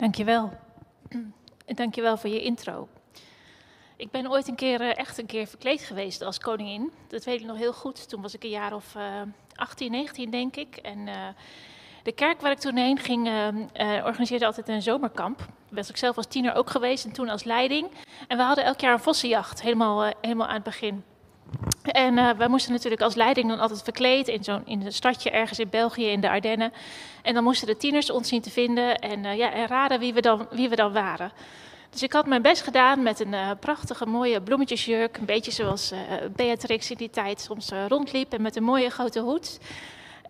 Dankjewel. En dankjewel voor je intro. Ik ben ooit een keer eh, echt een keer verkleed geweest als koningin. Dat weet ik nog heel goed. Toen was ik een jaar of uh, 18, 19 denk ik. En uh, de kerk waar ik toen heen ging organiseerde altijd een zomerkamp. Daar was ik zelf als tiener ook geweest en toen als leiding. En we hadden elk jaar een vossenjacht, helemaal, helemaal aan het begin. En uh, wij moesten natuurlijk als leiding dan altijd verkleed in zo'n in een stadje ergens in België in de Ardennen. En dan moesten de tieners ons zien te vinden en, uh, ja, en raden wie we, dan, wie we dan waren. Dus ik had mijn best gedaan met een uh, prachtige mooie bloemetjesjurk. Een beetje zoals Beatrix in die tijd soms rondliep en met een mooie grote hoed.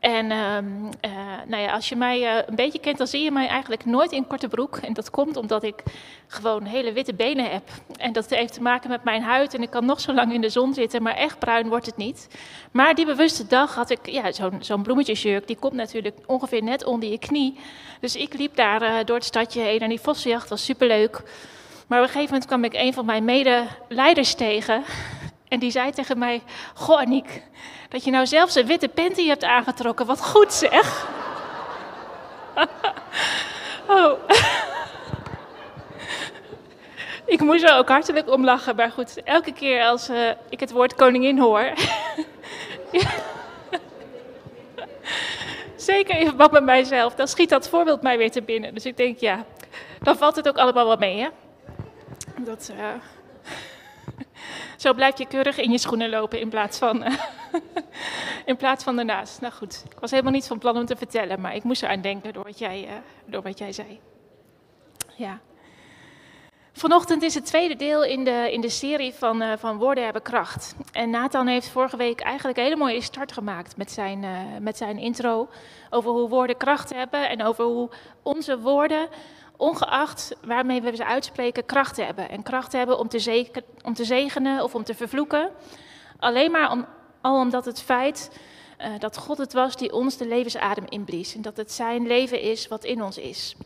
En uh, uh, nou ja, als je mij uh, een beetje kent, dan zie je mij eigenlijk nooit in korte broek. En dat komt omdat ik gewoon hele witte benen heb. En dat heeft te maken met mijn huid. En ik kan nog zo lang in de zon zitten, maar echt bruin wordt het niet. Maar die bewuste dag had ik ja, zo'n zo'n bloemetjesjurk. Die komt natuurlijk ongeveer net onder je knie. Dus ik liep daar uh, door het stadje heen en die vossenjacht was superleuk. Maar op een gegeven moment kwam ik een van mijn medeleiders tegen. En die zei tegen mij: Goh, Aniek, dat je nou zelfs een witte panty hebt aangetrokken. Wat goed zeg. oh. ik moest er ook hartelijk om lachen. Maar goed, elke keer als uh, ik het woord koningin hoor. Zeker in verband met mijzelf, dan schiet dat voorbeeld mij weer te binnen. Dus ik denk, ja, dan valt het ook allemaal wel mee, hè? Dat. Uh... Zo blijf je keurig in je schoenen lopen in plaats van, uh, in plaats van ernaast. Nou goed, ik was helemaal niet van plan om te vertellen, maar ik moest eraan denken door wat jij, uh, door wat jij zei. Ja. Vanochtend is het tweede deel in de, in de serie van, uh, van Woorden hebben kracht. En Nathan heeft vorige week eigenlijk een hele mooie start gemaakt met zijn, met zijn intro over hoe woorden kracht hebben en over hoe onze woorden ongeacht waarmee we ze uitspreken, kracht hebben. En kracht hebben om te, om te zegenen of om te vervloeken. Alleen maar om, al omdat het feit uh, dat God het was die ons de levensadem inblies. En dat het zijn leven is wat in ons is.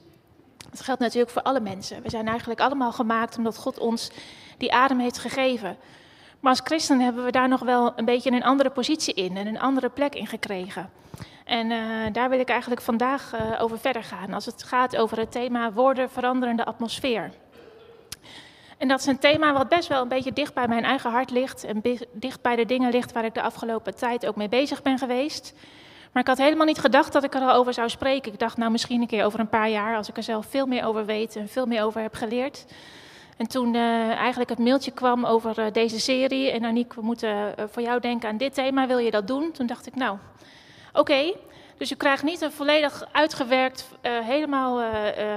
Dat geldt natuurlijk voor alle mensen. We zijn eigenlijk allemaal gemaakt omdat God ons die adem heeft gegeven. Maar als christen hebben we daar nog wel een beetje een andere positie in en een andere plek in gekregen. En uh, daar wil ik eigenlijk vandaag uh, over verder gaan, als het gaat over het thema woorden veranderende atmosfeer. En dat is een thema wat best wel een beetje dicht bij mijn eigen hart ligt en dicht bij de dingen ligt waar ik de afgelopen tijd ook mee bezig ben geweest. Maar ik had helemaal niet gedacht dat ik er al over zou spreken. Ik dacht nou misschien een keer over een paar jaar, als ik er zelf veel meer over weet en veel meer over heb geleerd. En toen uh, eigenlijk het mailtje kwam over uh, deze serie en Aniek, we moeten uh, voor jou denken aan dit thema, wil je dat doen? Toen dacht ik nou, Oké, dus je krijgt niet een volledig uitgewerkt, helemaal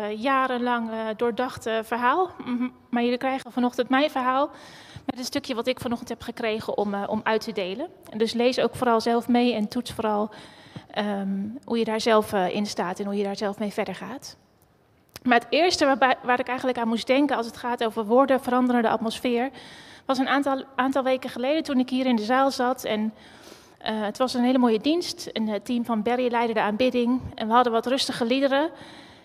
jarenlang doordacht verhaal. Mm-hmm. Maar jullie krijgen vanochtend mijn verhaal met een stukje wat ik vanochtend heb gekregen om, om uit te delen. En dus lees ook vooral zelf mee en toets vooral um, hoe je daar zelf in staat en hoe je daar zelf mee verder gaat. Maar het eerste waar ik eigenlijk aan moest denken als het gaat over woorden veranderende atmosfeer, was een aantal, aantal weken geleden toen ik hier in de zaal zat en uh, het was een hele mooie dienst. Een uh, team van Berry leidde de aanbidding. En we hadden wat rustige liederen.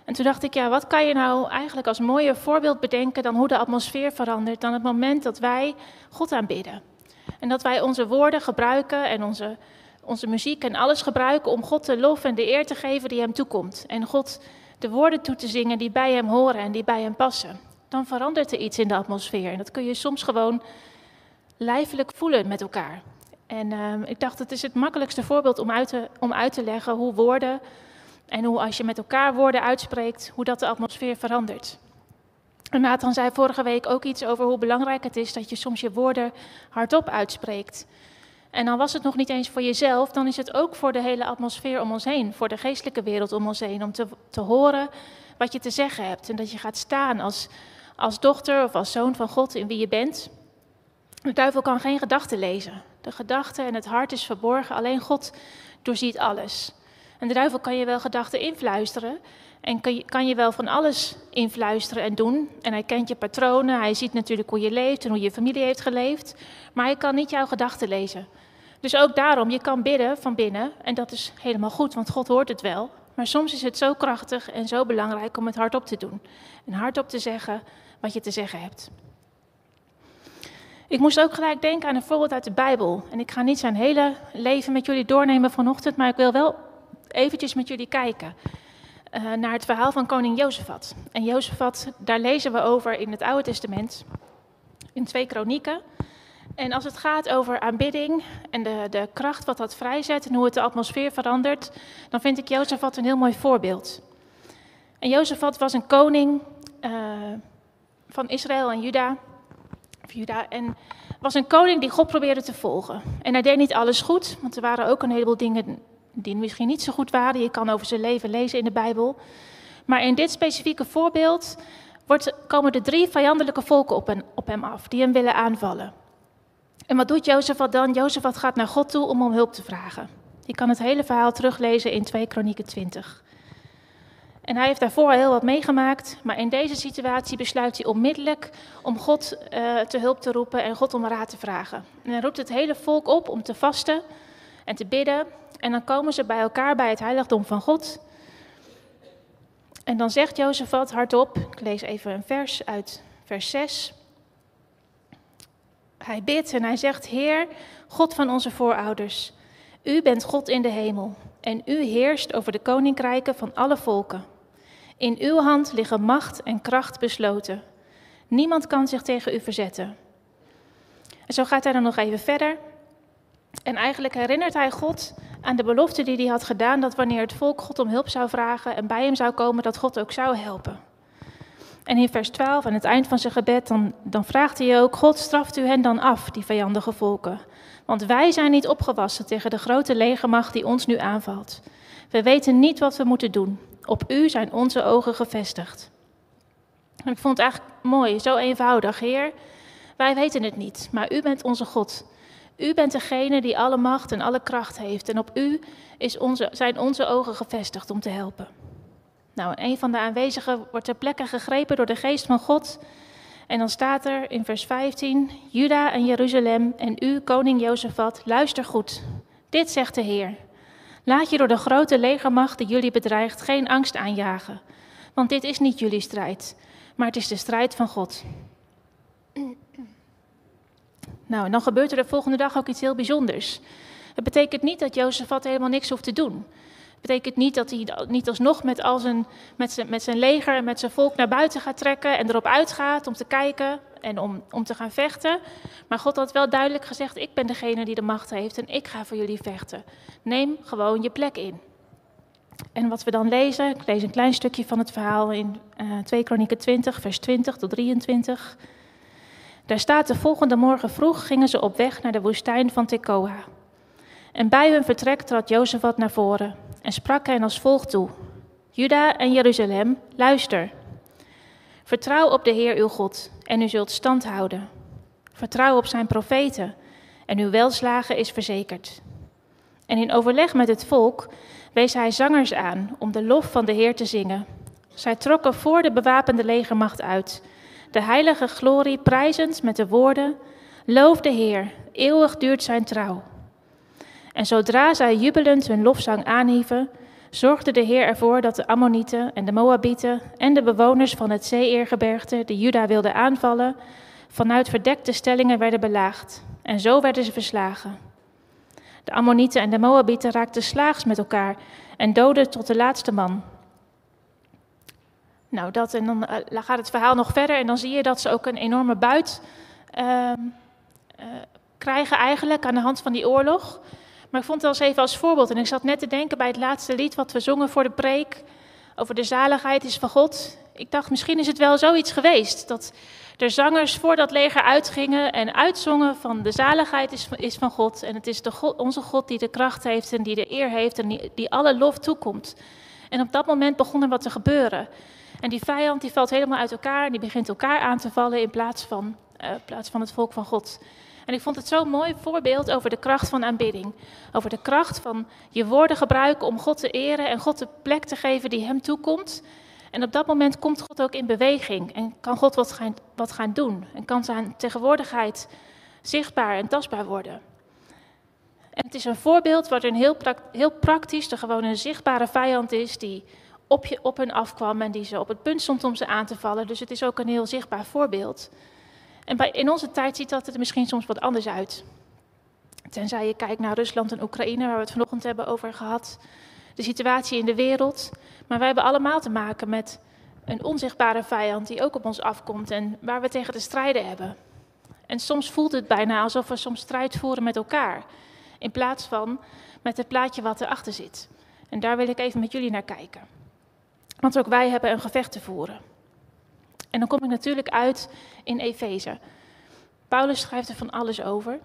En toen dacht ik, ja, wat kan je nou eigenlijk als mooier voorbeeld bedenken dan hoe de atmosfeer verandert dan het moment dat wij God aanbidden. En dat wij onze woorden gebruiken en onze, onze muziek en alles gebruiken om God de lof en de eer te geven die hem toekomt. En God de woorden toe te zingen die bij hem horen en die bij hem passen. Dan verandert er iets in de atmosfeer. En dat kun je soms gewoon lijfelijk voelen met elkaar. En uh, ik dacht, het is het makkelijkste voorbeeld om uit, te, om uit te leggen hoe woorden en hoe als je met elkaar woorden uitspreekt, hoe dat de atmosfeer verandert. En Nathan zei vorige week ook iets over hoe belangrijk het is dat je soms je woorden hardop uitspreekt. En dan was het nog niet eens voor jezelf, dan is het ook voor de hele atmosfeer om ons heen, voor de geestelijke wereld om ons heen, om te, te horen wat je te zeggen hebt. En dat je gaat staan als, als dochter of als zoon van God in wie je bent. De duivel kan geen gedachten lezen. De gedachte en het hart is verborgen, alleen God doorziet alles. En de duivel kan je wel gedachten influisteren en kan je, kan je wel van alles influisteren en doen. En hij kent je patronen, hij ziet natuurlijk hoe je leeft en hoe je familie heeft geleefd, maar hij kan niet jouw gedachten lezen. Dus ook daarom, je kan bidden van binnen en dat is helemaal goed, want God hoort het wel. Maar soms is het zo krachtig en zo belangrijk om het hardop te doen. En hardop te zeggen wat je te zeggen hebt. Ik moest ook gelijk denken aan een voorbeeld uit de Bijbel. En ik ga niet zijn hele leven met jullie doornemen vanochtend, maar ik wil wel eventjes met jullie kijken. uh, naar het verhaal van koning Jozefat. En Jozefat, daar lezen we over in het Oude Testament, in twee kronieken. En als het gaat over aanbidding en de, de kracht wat dat vrijzet en hoe het de atmosfeer verandert, dan vind ik Jozefat een heel mooi voorbeeld. En Jozefat was een koning uh, van Israël en Juda, Juda. En was een koning die God probeerde te volgen. En hij deed niet alles goed, want er waren ook een heleboel dingen die misschien niet zo goed waren. Je kan over zijn leven lezen in de Bijbel. Maar in dit specifieke voorbeeld wordt, komen er drie vijandelijke volken op hem af, die hem willen aanvallen. En wat doet Jozefat dan? Jozefat gaat naar God toe om om hulp te vragen. Je kan het hele verhaal teruglezen in 2 Kronieken 20. En hij heeft daarvoor heel wat meegemaakt, maar in deze situatie besluit hij onmiddellijk om God uh, te hulp te roepen en God om raad te vragen. En hij roept het hele volk op om te vasten en te bidden. En dan komen ze bij elkaar bij het heiligdom van God. En dan zegt Jozefat hardop, ik lees even een vers uit vers 6. Hij bidt en hij zegt, Heer, God van onze voorouders, u bent God in de hemel en u heerst over de koninkrijken van alle volken. In uw hand liggen macht en kracht besloten. Niemand kan zich tegen u verzetten. En zo gaat hij dan nog even verder. En eigenlijk herinnert hij God aan de belofte die hij had gedaan dat wanneer het volk God om hulp zou vragen en bij hem zou komen, dat God ook zou helpen. En in vers 12, aan het eind van zijn gebed, dan, dan vraagt hij ook, God straft u hen dan af, die vijandige volken. Want wij zijn niet opgewassen tegen de grote legermacht die ons nu aanvalt. We weten niet wat we moeten doen. Op u zijn onze ogen gevestigd. ik vond het eigenlijk mooi, zo eenvoudig. Heer, wij weten het niet, maar u bent onze God. U bent degene die alle macht en alle kracht heeft. En op u is onze, zijn onze ogen gevestigd om te helpen. Nou, een van de aanwezigen wordt ter plekke gegrepen door de geest van God. En dan staat er in vers 15: Juda en Jeruzalem en u, koning Jozefat, luister goed. Dit zegt de Heer. Laat je door de grote legermacht die jullie bedreigt geen angst aanjagen. Want dit is niet jullie strijd, maar het is de strijd van God. Nou, en dan gebeurt er de volgende dag ook iets heel bijzonders. Het betekent niet dat Jozefat helemaal niks hoeft te doen. Betekent niet dat hij niet alsnog met, zijn, met, zijn, met zijn leger en met zijn volk naar buiten gaat trekken en erop uitgaat om te kijken en om, om te gaan vechten. Maar God had wel duidelijk gezegd: Ik ben degene die de macht heeft en ik ga voor jullie vechten. Neem gewoon je plek in. En wat we dan lezen, ik lees een klein stukje van het verhaal in uh, eh, 2 Kronieken 20, vers 20 tot 23. Daar staat de volgende morgen vroeg gingen ze op weg naar de woestijn van Tekoa. En bij hun vertrek trad Jozefat naar voren en sprak hen als volgt toe. Juda en Jeruzalem, luister. Vertrouw op de Heer uw God en u zult stand houden. Vertrouw op zijn profeten en uw welslagen is verzekerd. En in overleg met het volk wees hij zangers aan om de lof van de Heer te zingen. Zij trokken voor de bewapende legermacht uit, de heilige glorie prijzend met de woorden: Loof de Heer, eeuwig duurt zijn trouw. En zodra zij jubelend hun lofzang aanhieven, zorgde de Heer ervoor dat de Ammonieten en de Moabieten en de bewoners van het Zeeërgebergte, die Juda wilden aanvallen, vanuit verdekte stellingen werden belaagd. En zo werden ze verslagen. De Ammonieten en de Moabieten raakten slaags met elkaar en doodden tot de laatste man. Nou, dat, en dan uh, gaat het verhaal nog verder en dan zie je dat ze ook een enorme buit uh, uh, krijgen eigenlijk aan de hand van die oorlog. Maar ik vond het wel eens even als voorbeeld. En ik zat net te denken bij het laatste lied wat we zongen voor de preek. Over de zaligheid is van God. Ik dacht, misschien is het wel zoiets geweest. Dat er zangers voor dat leger uitgingen en uitzongen van de zaligheid is, is van God. En het is de onze God die de kracht heeft en die de eer heeft en die, die alle lof toekomt. En op dat moment begon er wat te gebeuren. En die vijand die valt helemaal uit elkaar en die begint elkaar aan te vallen in plaats van, uh, plaats van het volk van God. En ik vond het zo'n mooi voorbeeld over de kracht van aanbidding. Over de kracht van je woorden gebruiken om God te eren en God de plek te geven die hem toekomt. En op dat moment komt God ook in beweging en kan God wat gaan, wat gaan doen. En kan zijn tegenwoordigheid zichtbaar en tastbaar worden. En het is een voorbeeld wat een heel, heel praktisch, er gewoon een zichtbare vijand is die op, je, op hen afkwam en die ze op het punt stond om ze aan te vallen. Dus het is ook een heel zichtbaar voorbeeld. En bij, in onze tijd ziet dat er misschien soms wat anders uit. Tenzij je kijkt naar Rusland en Oekraïne, waar we het vanochtend hebben over gehad. de situatie in de wereld. Maar wij hebben allemaal te maken met een onzichtbare vijand die ook op ons afkomt en waar we tegen te strijden hebben. En soms voelt het bijna alsof we soms strijd voeren met elkaar, in plaats van met het plaatje wat erachter zit. En daar wil ik even met jullie naar kijken. Want ook wij hebben een gevecht te voeren. En dan kom ik natuurlijk uit in Efeze. Paulus schrijft er van alles over.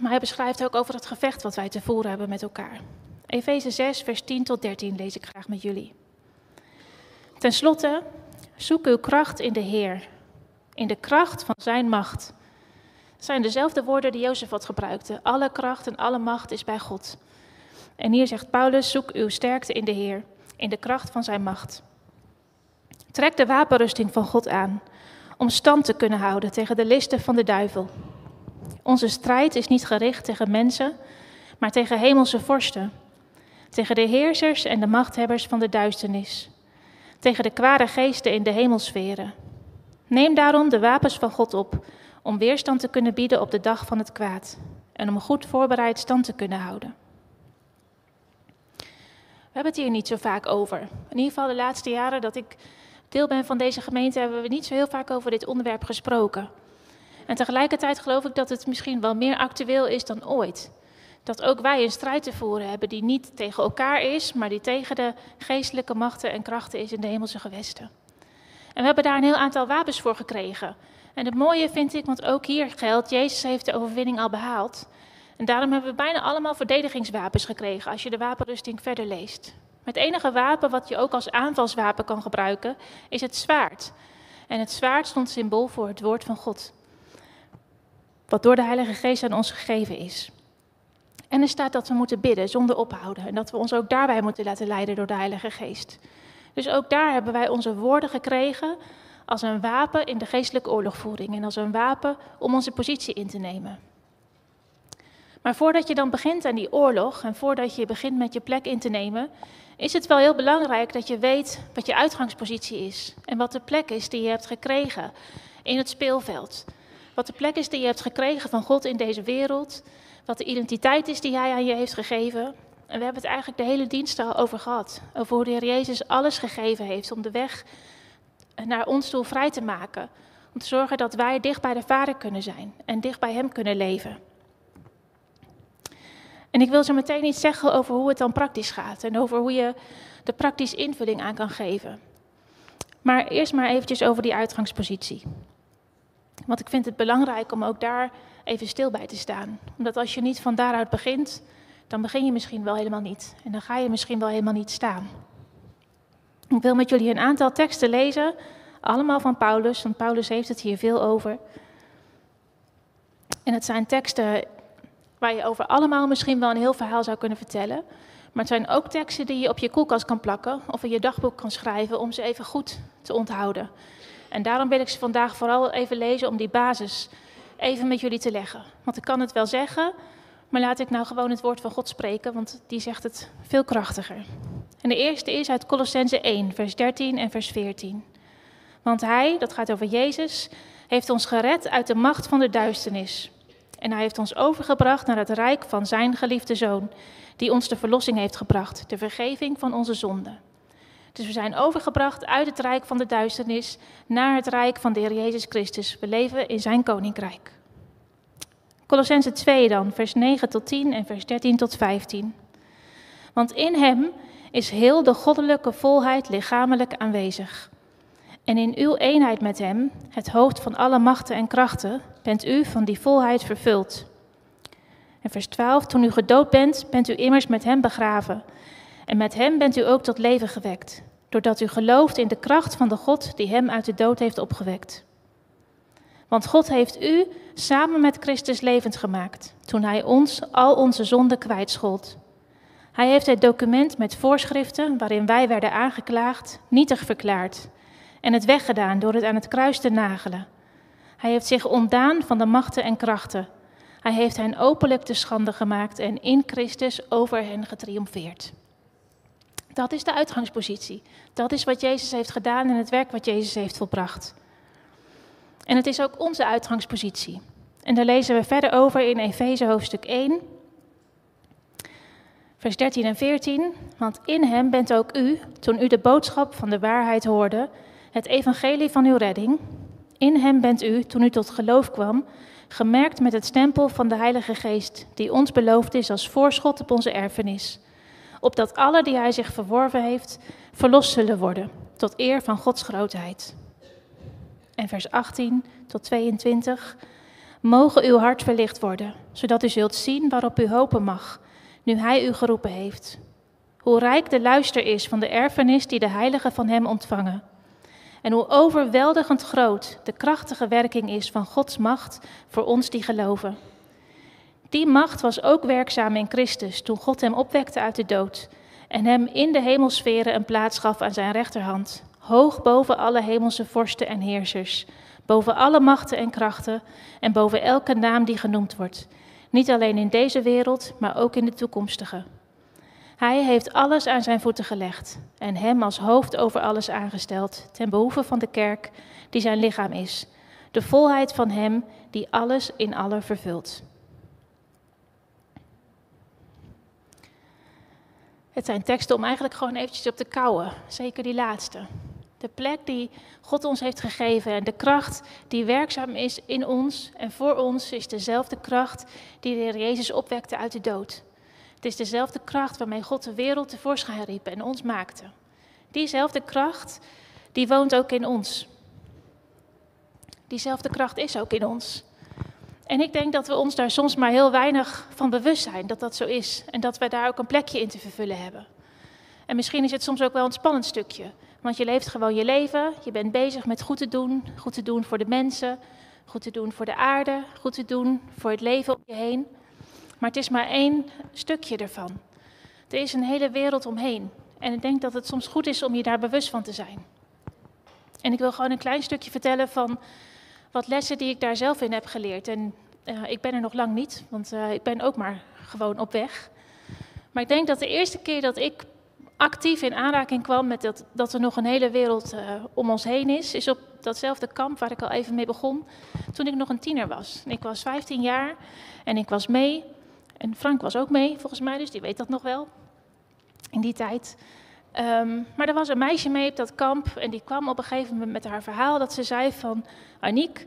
Maar hij beschrijft ook over het gevecht wat wij te voeren hebben met elkaar. Efeze 6, vers 10 tot 13 lees ik graag met jullie. Ten slotte, zoek uw kracht in de Heer, in de kracht van zijn macht. Het zijn dezelfde woorden die Jozef had gebruikte. Alle kracht en alle macht is bij God. En hier zegt Paulus, zoek uw sterkte in de Heer, in de kracht van zijn macht. Trek de wapenrusting van God aan, om stand te kunnen houden tegen de listen van de duivel. Onze strijd is niet gericht tegen mensen, maar tegen hemelse vorsten, tegen de heersers en de machthebbers van de duisternis, tegen de kwade geesten in de hemelsferen. Neem daarom de wapens van God op, om weerstand te kunnen bieden op de dag van het kwaad en om goed voorbereid stand te kunnen houden. We hebben het hier niet zo vaak over. In ieder geval de laatste jaren dat ik deel ben van deze gemeente, hebben we niet zo heel vaak over dit onderwerp gesproken. En tegelijkertijd geloof ik dat het misschien wel meer actueel is dan ooit. Dat ook wij een strijd te voeren hebben die niet tegen elkaar is, maar die tegen de geestelijke machten en krachten is in de hemelse gewesten. En we hebben daar een heel aantal wapens voor gekregen. En het mooie vind ik, want ook hier geldt, Jezus heeft de overwinning al behaald. En daarom hebben we bijna allemaal verdedigingswapens gekregen als je de wapenrusting verder leest. Het enige wapen wat je ook als aanvalswapen kan gebruiken is het zwaard. En het zwaard stond symbool voor het woord van God. Wat door de Heilige Geest aan ons gegeven is. En er staat dat we moeten bidden zonder ophouden. En dat we ons ook daarbij moeten laten leiden door de Heilige Geest. Dus ook daar hebben wij onze woorden gekregen als een wapen in de geestelijke oorlogvoering. En als een wapen om onze positie in te nemen. Maar voordat je dan begint aan die oorlog en voordat je begint met je plek in te nemen, is het wel heel belangrijk dat je weet wat je uitgangspositie is en wat de plek is die je hebt gekregen in het speelveld. Wat de plek is die je hebt gekregen van God in deze wereld, wat de identiteit is die Hij aan je heeft gegeven. En we hebben het eigenlijk de hele dienst al over gehad, over hoe de Heer Jezus alles gegeven heeft om de weg naar ons toe vrij te maken. Om te zorgen dat wij dicht bij de Vader kunnen zijn en dicht bij Hem kunnen leven. En ik wil zo meteen iets zeggen over hoe het dan praktisch gaat en over hoe je de praktische invulling aan kan geven. Maar eerst maar eventjes over die uitgangspositie. Want ik vind het belangrijk om ook daar even stil bij te staan. Omdat als je niet van daaruit begint, dan begin je misschien wel helemaal niet. En dan ga je misschien wel helemaal niet staan. Ik wil met jullie een aantal teksten lezen, allemaal van Paulus, want Paulus heeft het hier veel over. En het zijn teksten waar je over allemaal misschien wel een heel verhaal zou kunnen vertellen. Maar het zijn ook teksten die je op je koelkast kan plakken of in je dagboek kan schrijven om ze even goed te onthouden. En daarom wil ik ze vandaag vooral even lezen om die basis even met jullie te leggen. Want ik kan het wel zeggen, maar laat ik nou gewoon het woord van God spreken, want die zegt het veel krachtiger. En de eerste is uit Colossense 1, vers 13 en vers 14. Want hij, dat gaat over Jezus, heeft ons gered uit de macht van de duisternis en hij heeft ons overgebracht naar het rijk van zijn geliefde zoon, die ons de verlossing heeft gebracht, de vergeving van onze zonden. Dus we zijn overgebracht uit het rijk van de duisternis naar het rijk van de Heer Jezus Christus. We leven in zijn koninkrijk. Colossense 2 dan, vers 9 tot 10 en vers 13 tot 15. Want in hem is heel de goddelijke volheid lichamelijk aanwezig. En in uw eenheid met Hem, het hoofd van alle machten en krachten, bent u van die volheid vervuld. En vers 12, toen u gedood bent, bent u immers met Hem begraven. En met Hem bent u ook tot leven gewekt, doordat u gelooft in de kracht van de God die Hem uit de dood heeft opgewekt. Want God heeft u samen met Christus levend gemaakt, toen Hij ons al onze zonden kwijtschold. Hij heeft het document met voorschriften waarin wij werden aangeklaagd, nietig verklaard en het weggedaan door het aan het kruis te nagelen. Hij heeft zich ontdaan van de machten en krachten. Hij heeft hen openlijk te schande gemaakt en in Christus over hen getriomfeerd. Dat is de uitgangspositie. Dat is wat Jezus heeft gedaan en het werk wat Jezus heeft volbracht. En het is ook onze uitgangspositie. En daar lezen we verder over in Efeze hoofdstuk 1, Vers 13 en 14. Want in hem bent ook u, toen u de boodschap van de waarheid hoorde, het evangelie van uw redding. In hem bent u, toen u tot geloof kwam, gemerkt met het stempel van de Heilige Geest, die ons beloofd is als voorschot op onze erfenis. Opdat alle die hij zich verworven heeft, verlost zullen worden, tot eer van Gods grootheid. En vers 18 tot 22. Mogen uw hart verlicht worden, zodat u zult zien waarop u hopen mag, nu hij u geroepen heeft. Hoe rijk de luister is van de erfenis die de heiligen van hem ontvangen. En hoe overweldigend groot de krachtige werking is van Gods macht voor ons die geloven. Die macht was ook werkzaam in Christus toen God hem opwekte uit de dood en hem in de hemelsferen een plaats gaf aan zijn rechterhand, hoog boven alle hemelse vorsten en heersers, boven alle machten en krachten en boven elke naam die genoemd wordt, niet alleen in deze wereld, maar ook in de toekomstige. Hij heeft alles aan zijn voeten gelegd en hem als hoofd over alles aangesteld, ten behoeve van de kerk, die zijn lichaam is, de volheid van hem die alles in alle vervult. Het zijn teksten om eigenlijk gewoon eventjes op te kouwen, zeker die laatste. De plek die God ons heeft gegeven en de kracht die werkzaam is in ons en voor ons is dezelfde kracht die de Heer Jezus opwekte uit de dood. Het is dezelfde kracht waarmee God de wereld tevoorschijn riep en ons maakte. Diezelfde kracht, die woont ook in ons. Diezelfde kracht is ook in ons. En ik denk dat we ons daar soms maar heel weinig van bewust zijn dat dat zo is. En dat we daar ook een plekje in te vervullen hebben. En misschien is het soms ook wel een spannend stukje. Want je leeft gewoon je leven. Je bent bezig met goed te doen. Goed te doen voor de mensen. Goed te doen voor de aarde. Goed te doen voor het leven om je heen. Maar het is maar één stukje ervan. Er is een hele wereld omheen. En ik denk dat het soms goed is om je daar bewust van te zijn. En ik wil gewoon een klein stukje vertellen van wat lessen die ik daar zelf in heb geleerd. En uh, ik ben er nog lang niet, want uh, ik ben ook maar gewoon op weg. Maar ik denk dat de eerste keer dat ik actief in aanraking kwam met dat, dat er nog een hele wereld uh, om ons heen is, is op datzelfde kamp waar ik al even mee begon, toen ik nog een tiener was. Ik was 15 jaar en ik was mee. En Frank was ook mee, volgens mij, dus die weet dat nog wel. In die tijd. Um, maar er was een meisje mee op dat kamp en die kwam op een gegeven moment met haar verhaal dat ze zei van... Aniek,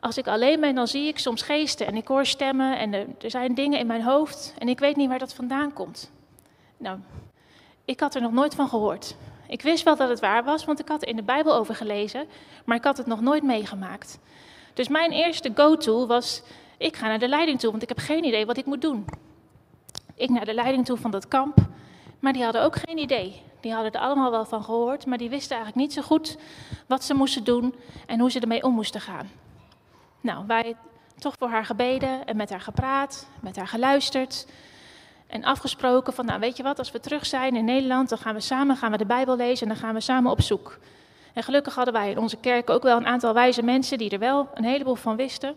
als ik alleen ben, dan zie ik soms geesten en ik hoor stemmen en er, er zijn dingen in mijn hoofd en ik weet niet waar dat vandaan komt. Nou, ik had er nog nooit van gehoord. Ik wist wel dat het waar was, want ik had er in de Bijbel over gelezen, maar ik had het nog nooit meegemaakt. Dus mijn eerste go-to was, ik ga naar de leiding toe, want ik heb geen idee wat ik moet doen. Ik naar de leiding toe van dat kamp, maar die hadden ook geen idee. Die hadden er allemaal wel van gehoord, maar die wisten eigenlijk niet zo goed wat ze moesten doen en hoe ze ermee om moesten gaan. Nou, wij toch voor haar gebeden en met haar gepraat, met haar geluisterd. En afgesproken van, nou weet je wat, als we terug zijn in Nederland, dan gaan we samen gaan we de Bijbel lezen en dan gaan we samen op zoek. En gelukkig hadden wij in onze kerk ook wel een aantal wijze mensen die er wel een heleboel van wisten.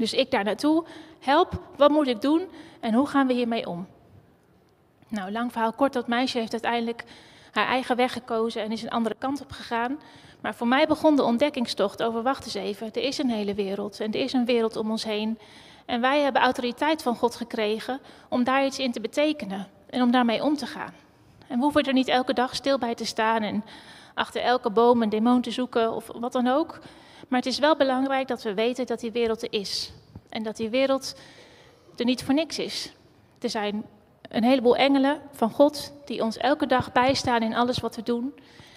Dus ik daar naartoe, help, wat moet ik doen en hoe gaan we hiermee om? Nou, lang verhaal kort, dat meisje heeft uiteindelijk haar eigen weg gekozen en is een andere kant op gegaan. Maar voor mij begon de ontdekkingstocht over, wacht eens even, er is een hele wereld en er is een wereld om ons heen. En wij hebben autoriteit van God gekregen om daar iets in te betekenen en om daarmee om te gaan. En we hoeven er niet elke dag stil bij te staan en achter elke boom een demon te zoeken of wat dan ook. Maar het is wel belangrijk dat we weten dat die wereld er is. En dat die wereld er niet voor niks is. Er zijn een heleboel engelen van God die ons elke dag bijstaan in alles wat we doen.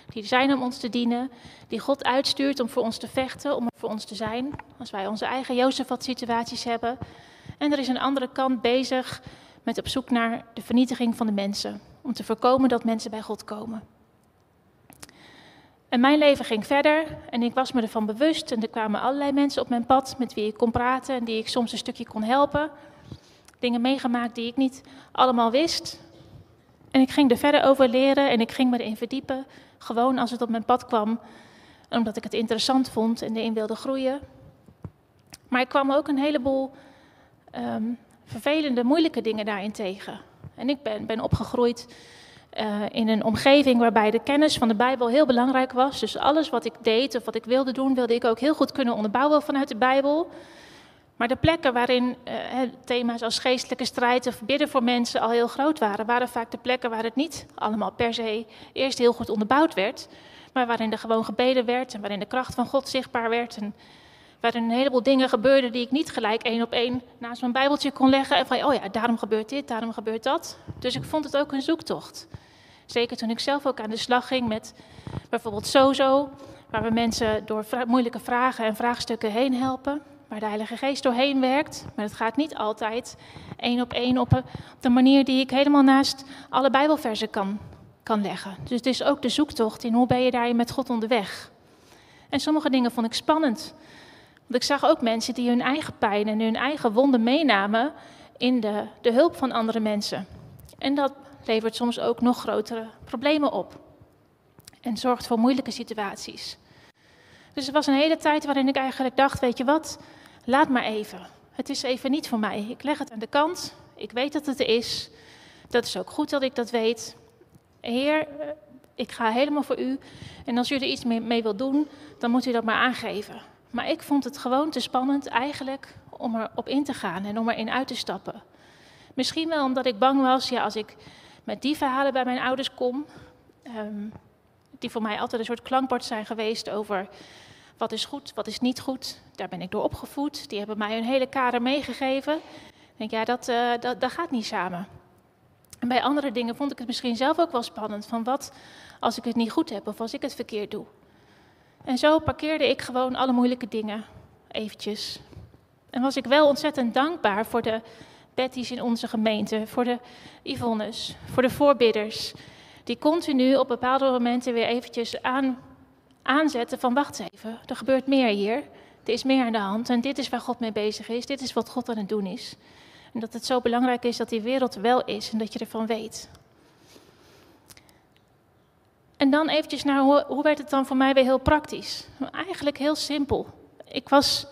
Die zijn om ons te dienen, die God uitstuurt om voor ons te vechten, om voor ons te zijn. Als wij onze eigen Jozefat-situaties hebben. En er is een andere kant bezig met op zoek naar de vernietiging van de mensen. Om te voorkomen dat mensen bij God komen. En mijn leven ging verder en ik was me ervan bewust. En er kwamen allerlei mensen op mijn pad met wie ik kon praten en die ik soms een stukje kon helpen. Dingen meegemaakt die ik niet allemaal wist. En ik ging er verder over leren en ik ging me erin verdiepen. Gewoon als het op mijn pad kwam, omdat ik het interessant vond en erin wilde groeien. Maar ik kwam ook een heleboel um, vervelende, moeilijke dingen daarin tegen. En ik ben, ben opgegroeid uh, in een omgeving waarbij de kennis van de Bijbel heel belangrijk was. Dus alles wat ik deed of wat ik wilde doen, wilde ik ook heel goed kunnen onderbouwen vanuit de Bijbel. Maar de plekken waarin uh, thema's als geestelijke strijd of bidden voor mensen al heel groot waren, waren vaak de plekken waar het niet allemaal per se eerst heel goed onderbouwd werd, maar waarin er gewoon gebeden werd en waarin de kracht van God zichtbaar werd. En waarin een heleboel dingen gebeurden die ik niet gelijk één op één naast mijn Bijbeltje kon leggen. En van, oh ja, daarom gebeurt dit, daarom gebeurt dat. Dus ik vond het ook een zoektocht. Zeker toen ik zelf ook aan de slag ging met bijvoorbeeld Sozo, waar we mensen door moeilijke vragen en vraagstukken heen helpen. Waar de Heilige Geest doorheen werkt. Maar het gaat niet altijd één op één op, de manier die ik helemaal naast alle Bijbelversen kan, kan leggen. Dus het is ook de zoektocht in hoe ben je daarin met God onderweg. En sommige dingen vond ik spannend. Want ik zag ook mensen die hun eigen pijn en hun eigen wonden meenamen in de, de hulp van andere mensen. En dat levert soms ook nog grotere problemen op. En zorgt voor moeilijke situaties. Dus het was een hele tijd waarin ik eigenlijk dacht: weet je wat, laat maar even. Het is even niet voor mij. Ik leg het aan de kant. Ik weet dat het er is. Dat is ook goed dat ik dat weet. Heer, ik ga helemaal voor u. En als u er iets mee, mee wilt doen, dan moet u dat maar aangeven. Maar ik vond het gewoon te spannend eigenlijk om erop in te gaan en om erin uit te stappen. Misschien wel omdat ik bang was, ja, als ik met die verhalen bij mijn ouders kom, um, die voor mij altijd een soort klankbord zijn geweest over wat is goed, wat is niet goed. Daar ben ik door opgevoed. Die hebben mij een hele kader meegegeven. Ik denk, ja, dat, uh, dat, dat gaat niet samen. En bij andere dingen vond ik het misschien zelf ook wel spannend. Van wat als ik het niet goed heb of als ik het verkeerd doe. En zo parkeerde ik gewoon alle moeilijke dingen eventjes. En was ik wel ontzettend dankbaar voor de Betty's in onze gemeente, voor de Yvonnes, voor de voorbidders, die continu op bepaalde momenten weer eventjes aan, aanzetten van wacht even, er gebeurt meer hier, er is meer aan de hand en dit is waar God mee bezig is, dit is wat God aan het doen is. En dat het zo belangrijk is dat die wereld wel is en dat je ervan weet. En dan eventjes naar hoe, hoe werd het dan voor mij weer heel praktisch? Eigenlijk heel simpel. Ik was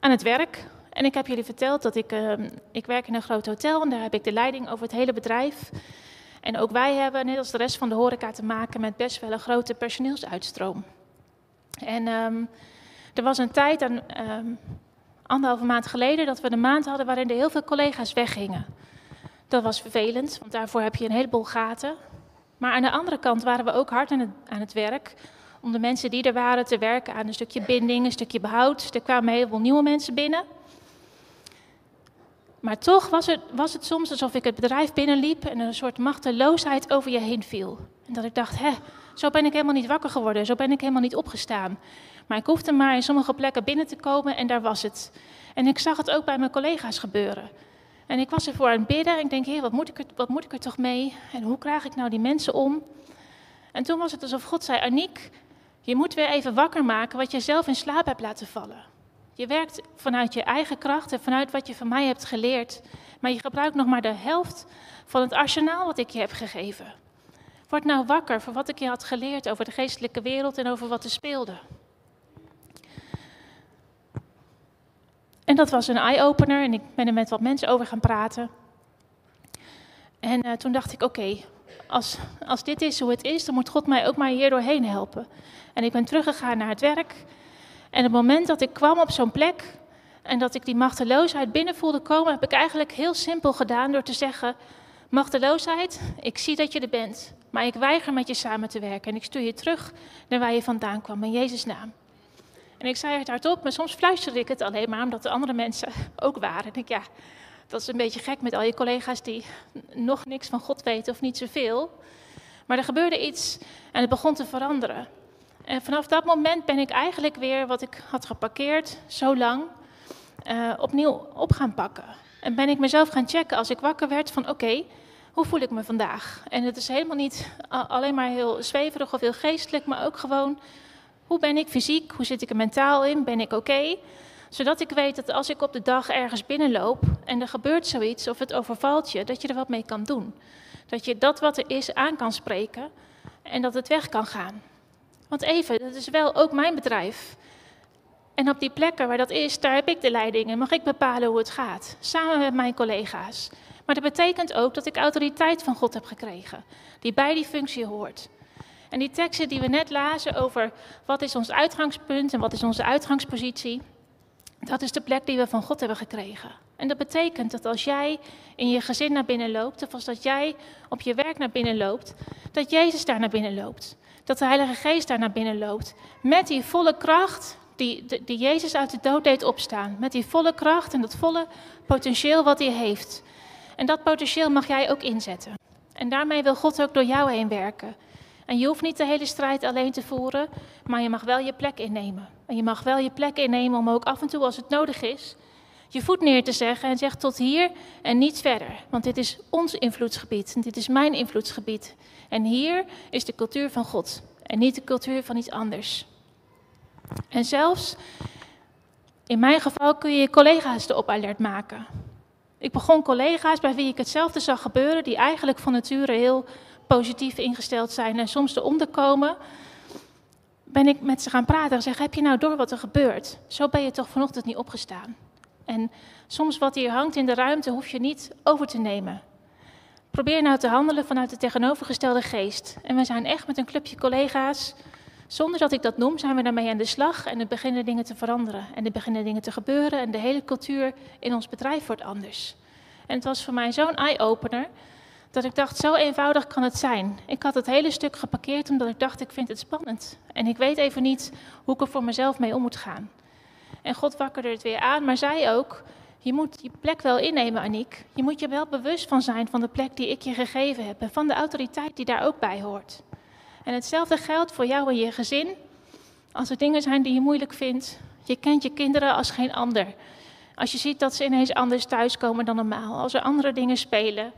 aan het werk en ik heb jullie verteld dat ik, uh, ik werk in een groot hotel en daar heb ik de leiding over het hele bedrijf. En ook wij hebben, net als de rest van de horeca, te maken met best wel een grote personeelsuitstroom. En um, er was een tijd, een, um, anderhalve maand geleden, dat we een maand hadden waarin er heel veel collega's weggingen. Dat was vervelend, want daarvoor heb je een heleboel gaten. Maar aan de andere kant waren we ook hard aan het, aan het werk om de mensen die er waren te werken aan een stukje binding, een stukje behoud. Er kwamen heel veel nieuwe mensen binnen. Maar toch was het, was het soms alsof ik het bedrijf binnenliep en een soort machteloosheid over je heen viel. En dat ik dacht, hè, zo ben ik helemaal niet wakker geworden, zo ben ik helemaal niet opgestaan. Maar ik hoefde maar in sommige plekken binnen te komen en daar was het. En ik zag het ook bij mijn collega's gebeuren. En ik was ervoor aan het bidden en ik denk, heer, wat moet ik er, wat moet ik er toch mee? En hoe krijg ik nou die mensen om? En toen was het alsof God zei, Aniek, je moet weer even wakker maken wat je zelf in slaap hebt laten vallen. Je werkt vanuit je eigen kracht en vanuit wat je van mij hebt geleerd. Maar je gebruikt nog maar de helft van het arsenaal wat ik je heb gegeven. Word nou wakker voor wat ik je had geleerd over de geestelijke wereld en over wat er speelde. En dat was een eye-opener en ik ben er met wat mensen over gaan praten. En uh, toen dacht ik, oké, als, als dit is hoe het is, dan moet God mij ook maar hier doorheen helpen. En ik ben teruggegaan naar het werk. En het moment dat ik kwam op zo'n plek en dat ik die machteloosheid binnen voelde komen, heb ik eigenlijk heel simpel gedaan door te zeggen: Machteloosheid, ik zie dat je er bent, maar ik weiger met je samen te werken en ik stuur je terug naar waar je vandaan kwam, in Jezus' naam. En ik zei het hardop, maar soms fluisterde ik het alleen maar omdat de andere mensen ook waren. En ik ja, dat is een beetje gek met al je collega's die nog niks van God weten of niet zoveel. Maar er gebeurde iets en het begon te veranderen. En vanaf dat moment ben ik eigenlijk weer wat ik had geparkeerd, zo lang, uh, opnieuw op gaan pakken. En ben ik mezelf gaan checken als ik wakker werd van oké, hoe voel ik me vandaag? En het is helemaal niet alleen maar heel zweverig of heel geestelijk, maar ook gewoon hoe ben ik fysiek, hoe zit ik er mentaal in, ben ik oké? Zodat ik weet dat als ik op de dag ergens binnenloop en er gebeurt zoiets of het overvalt je, dat je er wat mee kan doen. Dat je dat wat er is aan kan spreken en dat het weg kan gaan. Want even, dat is wel ook mijn bedrijf. En op die plekken waar dat is, daar heb ik de leiding en mag ik bepalen hoe het gaat. Samen met mijn collega's. Maar dat betekent ook dat ik autoriteit van God heb gekregen, die bij die functie hoort. En die teksten die we net lazen over wat is ons uitgangspunt en wat is onze uitgangspositie, Dat is de plek die we van God hebben gekregen. En dat betekent dat als jij in je gezin naar binnen loopt, of als dat jij op je werk naar binnen loopt, dat Jezus daar naar binnen loopt. Dat de Heilige Geest daar naar binnen loopt. Met die volle kracht die, die Jezus uit de dood deed opstaan. Met die volle kracht en dat volle potentieel wat hij heeft. En dat potentieel mag jij ook inzetten. En daarmee wil God ook door jou heen werken. En je hoeft niet de hele strijd alleen te voeren, maar je mag wel je plek innemen. En je mag wel je plek innemen om ook af en toe, als het nodig is, je voet neer te zeggen en zegt tot hier en niet verder. Want dit is ons invloedsgebied en dit is mijn invloedsgebied. En hier is de cultuur van God en niet de cultuur van iets anders. En zelfs in mijn geval kun je je collega's erop alert maken. Ik begon collega's bij wie ik hetzelfde zag gebeuren, die eigenlijk van nature heel positief ingesteld zijn en soms de onderkomen. Ben ik met ze gaan praten en zeg: Heb je nou door wat er gebeurt? Zo ben je toch vanochtend niet opgestaan. En soms wat hier hangt in de ruimte hoef je niet over te nemen. Probeer nou te handelen vanuit de tegenovergestelde geest. En we zijn echt met een clubje collega's, zonder dat ik dat noem, zijn we daarmee aan de slag en er beginnen dingen te veranderen. En er beginnen dingen te gebeuren en de hele cultuur in ons bedrijf wordt anders. En het was voor mij zo'n eye-opener dat ik dacht, zo eenvoudig kan het zijn. Ik had het hele stuk geparkeerd omdat ik dacht, ik vind het spannend. En ik weet even niet hoe ik er voor mezelf mee om moet gaan. En God wakkerde het weer aan, maar zei ook: Je moet je plek wel innemen, Aniek. Je moet je wel bewust van zijn van de plek die ik je gegeven heb en van de autoriteit die daar ook bij hoort. En hetzelfde geldt voor jou en je gezin. Als er dingen zijn die je moeilijk vindt, je kent je kinderen als geen ander. Als je ziet dat ze ineens anders thuiskomen dan normaal, als er andere dingen spelen,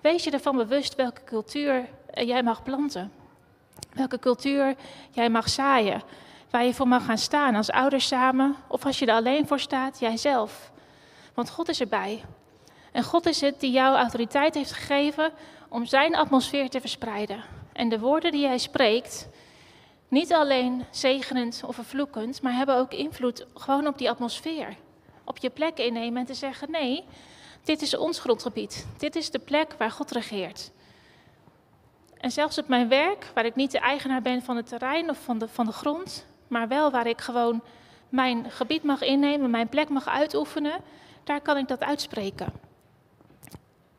wees je ervan bewust welke cultuur jij mag planten. Welke cultuur jij mag zaaien waar je voor mag gaan staan als ouders samen of als je er alleen voor staat, jijzelf. Want God is erbij. En God is het die jou autoriteit heeft gegeven om zijn atmosfeer te verspreiden. En de woorden die jij spreekt, niet alleen zegenend of vervloekend, maar hebben ook invloed gewoon op die atmosfeer. Op je plek innemen en te zeggen: nee, dit is ons grondgebied. Dit is de plek waar God regeert. En zelfs op mijn werk, waar ik niet de eigenaar ben van het terrein of van de, van de grond, maar wel waar ik gewoon mijn gebied mag innemen, mijn plek mag uitoefenen, daar kan ik dat uitspreken.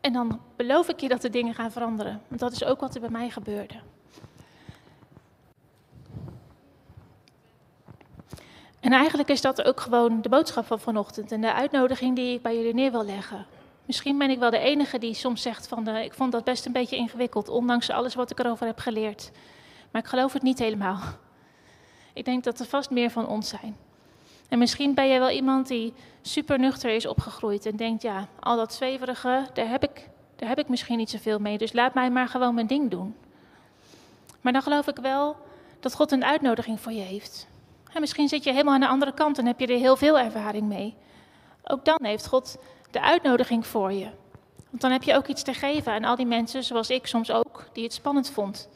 En dan beloof ik je dat de dingen gaan veranderen. Want dat is ook wat er bij mij gebeurde. En eigenlijk is dat ook gewoon de boodschap van vanochtend en de uitnodiging die ik bij jullie neer wil leggen. Misschien ben ik wel de enige die soms zegt van de, ik vond dat best een beetje ingewikkeld, ondanks alles wat ik erover heb geleerd. Maar ik geloof het niet helemaal. Ik denk dat er vast meer van ons zijn. En misschien ben jij wel iemand die super nuchter is opgegroeid en denkt, ja, al dat zweverige, daar heb ik, daar heb ik misschien niet zoveel mee, dus laat mij maar gewoon mijn ding doen. Maar dan geloof ik wel dat God een uitnodiging voor je heeft. En misschien zit je helemaal aan de andere kant en heb je er heel veel ervaring mee. Ook dan heeft God de uitnodiging voor je. Want dan heb je ook iets te geven aan al die mensen, zoals ik soms ook, die het spannend vond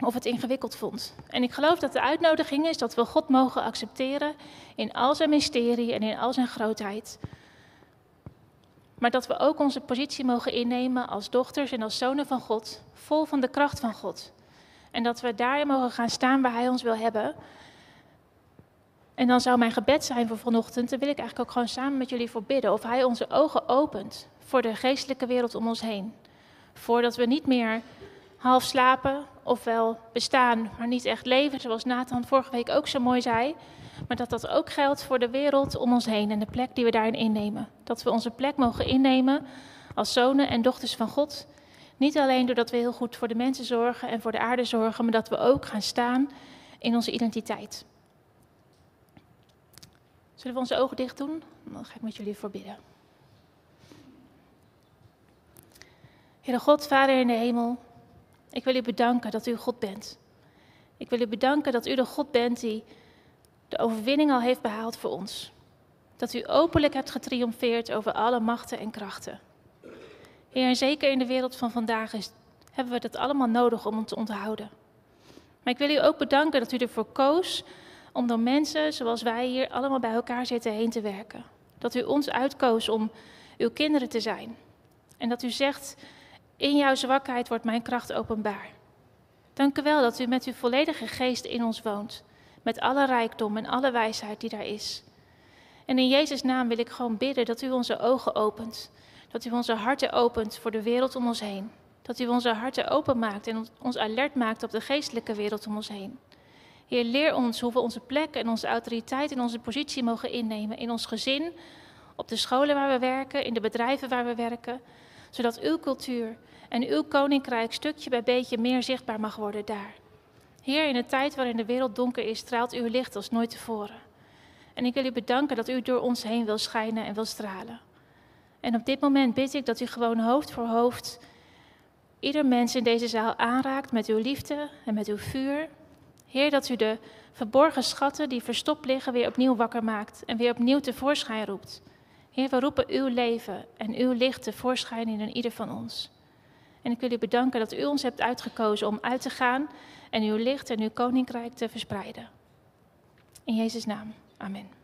of het ingewikkeld vond. En ik geloof dat de uitnodiging is dat we God mogen accepteren in al zijn mysterie en in al zijn grootheid. Maar dat we ook onze positie mogen innemen als dochters en als zonen van God, vol van de kracht van God. En dat we daarin mogen gaan staan waar Hij ons wil hebben. En dan zou mijn gebed zijn voor vanochtend, daar wil ik eigenlijk ook gewoon samen met jullie voor bidden, of Hij onze ogen opent voor de geestelijke wereld om ons heen. Voordat we niet meer half slapen, ofwel bestaan, maar niet echt leven, zoals Nathan vorige week ook zo mooi zei. Maar dat dat ook geldt voor de wereld om ons heen en de plek die we daarin innemen. Dat we onze plek mogen innemen als zonen en dochters van God. Niet alleen doordat we heel goed voor de mensen zorgen en voor de aarde zorgen, maar dat we ook gaan staan in onze identiteit. Zullen we onze ogen dicht doen? Dan ga ik met jullie voorbidden. Heere God, Vader in de hemel, ik wil u bedanken dat u God bent. Ik wil u bedanken dat u de God bent die de overwinning al heeft behaald voor ons. Dat u openlijk hebt getriomfeerd over alle machten en krachten. Heer, en zeker in de wereld van vandaag is, hebben we dat allemaal nodig om het te onthouden. Maar ik wil u ook bedanken dat u ervoor koos om door mensen zoals wij hier allemaal bij elkaar zitten heen te werken. Dat u ons uitkoos om uw kinderen te zijn. En dat u zegt, in jouw zwakheid wordt mijn kracht openbaar. Dank u wel dat u met uw volledige geest in ons woont. Met alle rijkdom en alle wijsheid die daar is. En in Jezus' naam wil ik gewoon bidden dat u onze ogen opent. Dat u onze harten opent voor de wereld om ons heen. Dat u onze harten openmaakt en ons alert maakt op de geestelijke wereld om ons heen. Heer, leer ons hoe we onze plek en onze autoriteit en onze positie mogen innemen in ons gezin, op de scholen waar we werken, in de bedrijven waar we werken, zodat uw cultuur en uw koninkrijk stukje bij beetje meer zichtbaar mag worden daar. Heer, in een tijd waarin de wereld donker is, straalt uw licht als nooit tevoren. En ik wil u bedanken dat u door ons heen wil schijnen en wil stralen. En op dit moment bid ik dat u gewoon hoofd voor hoofd ieder mens in deze zaal aanraakt met uw liefde en met uw vuur. Heer, dat u de verborgen schatten die verstopt liggen weer opnieuw wakker maakt en weer opnieuw tevoorschijn roept. Heer, we roepen uw leven en uw licht tevoorschijn in ieder van ons. En ik wil u bedanken dat u ons hebt uitgekozen om uit te gaan en uw licht en uw koninkrijk te verspreiden. In Jezus' naam. Amen.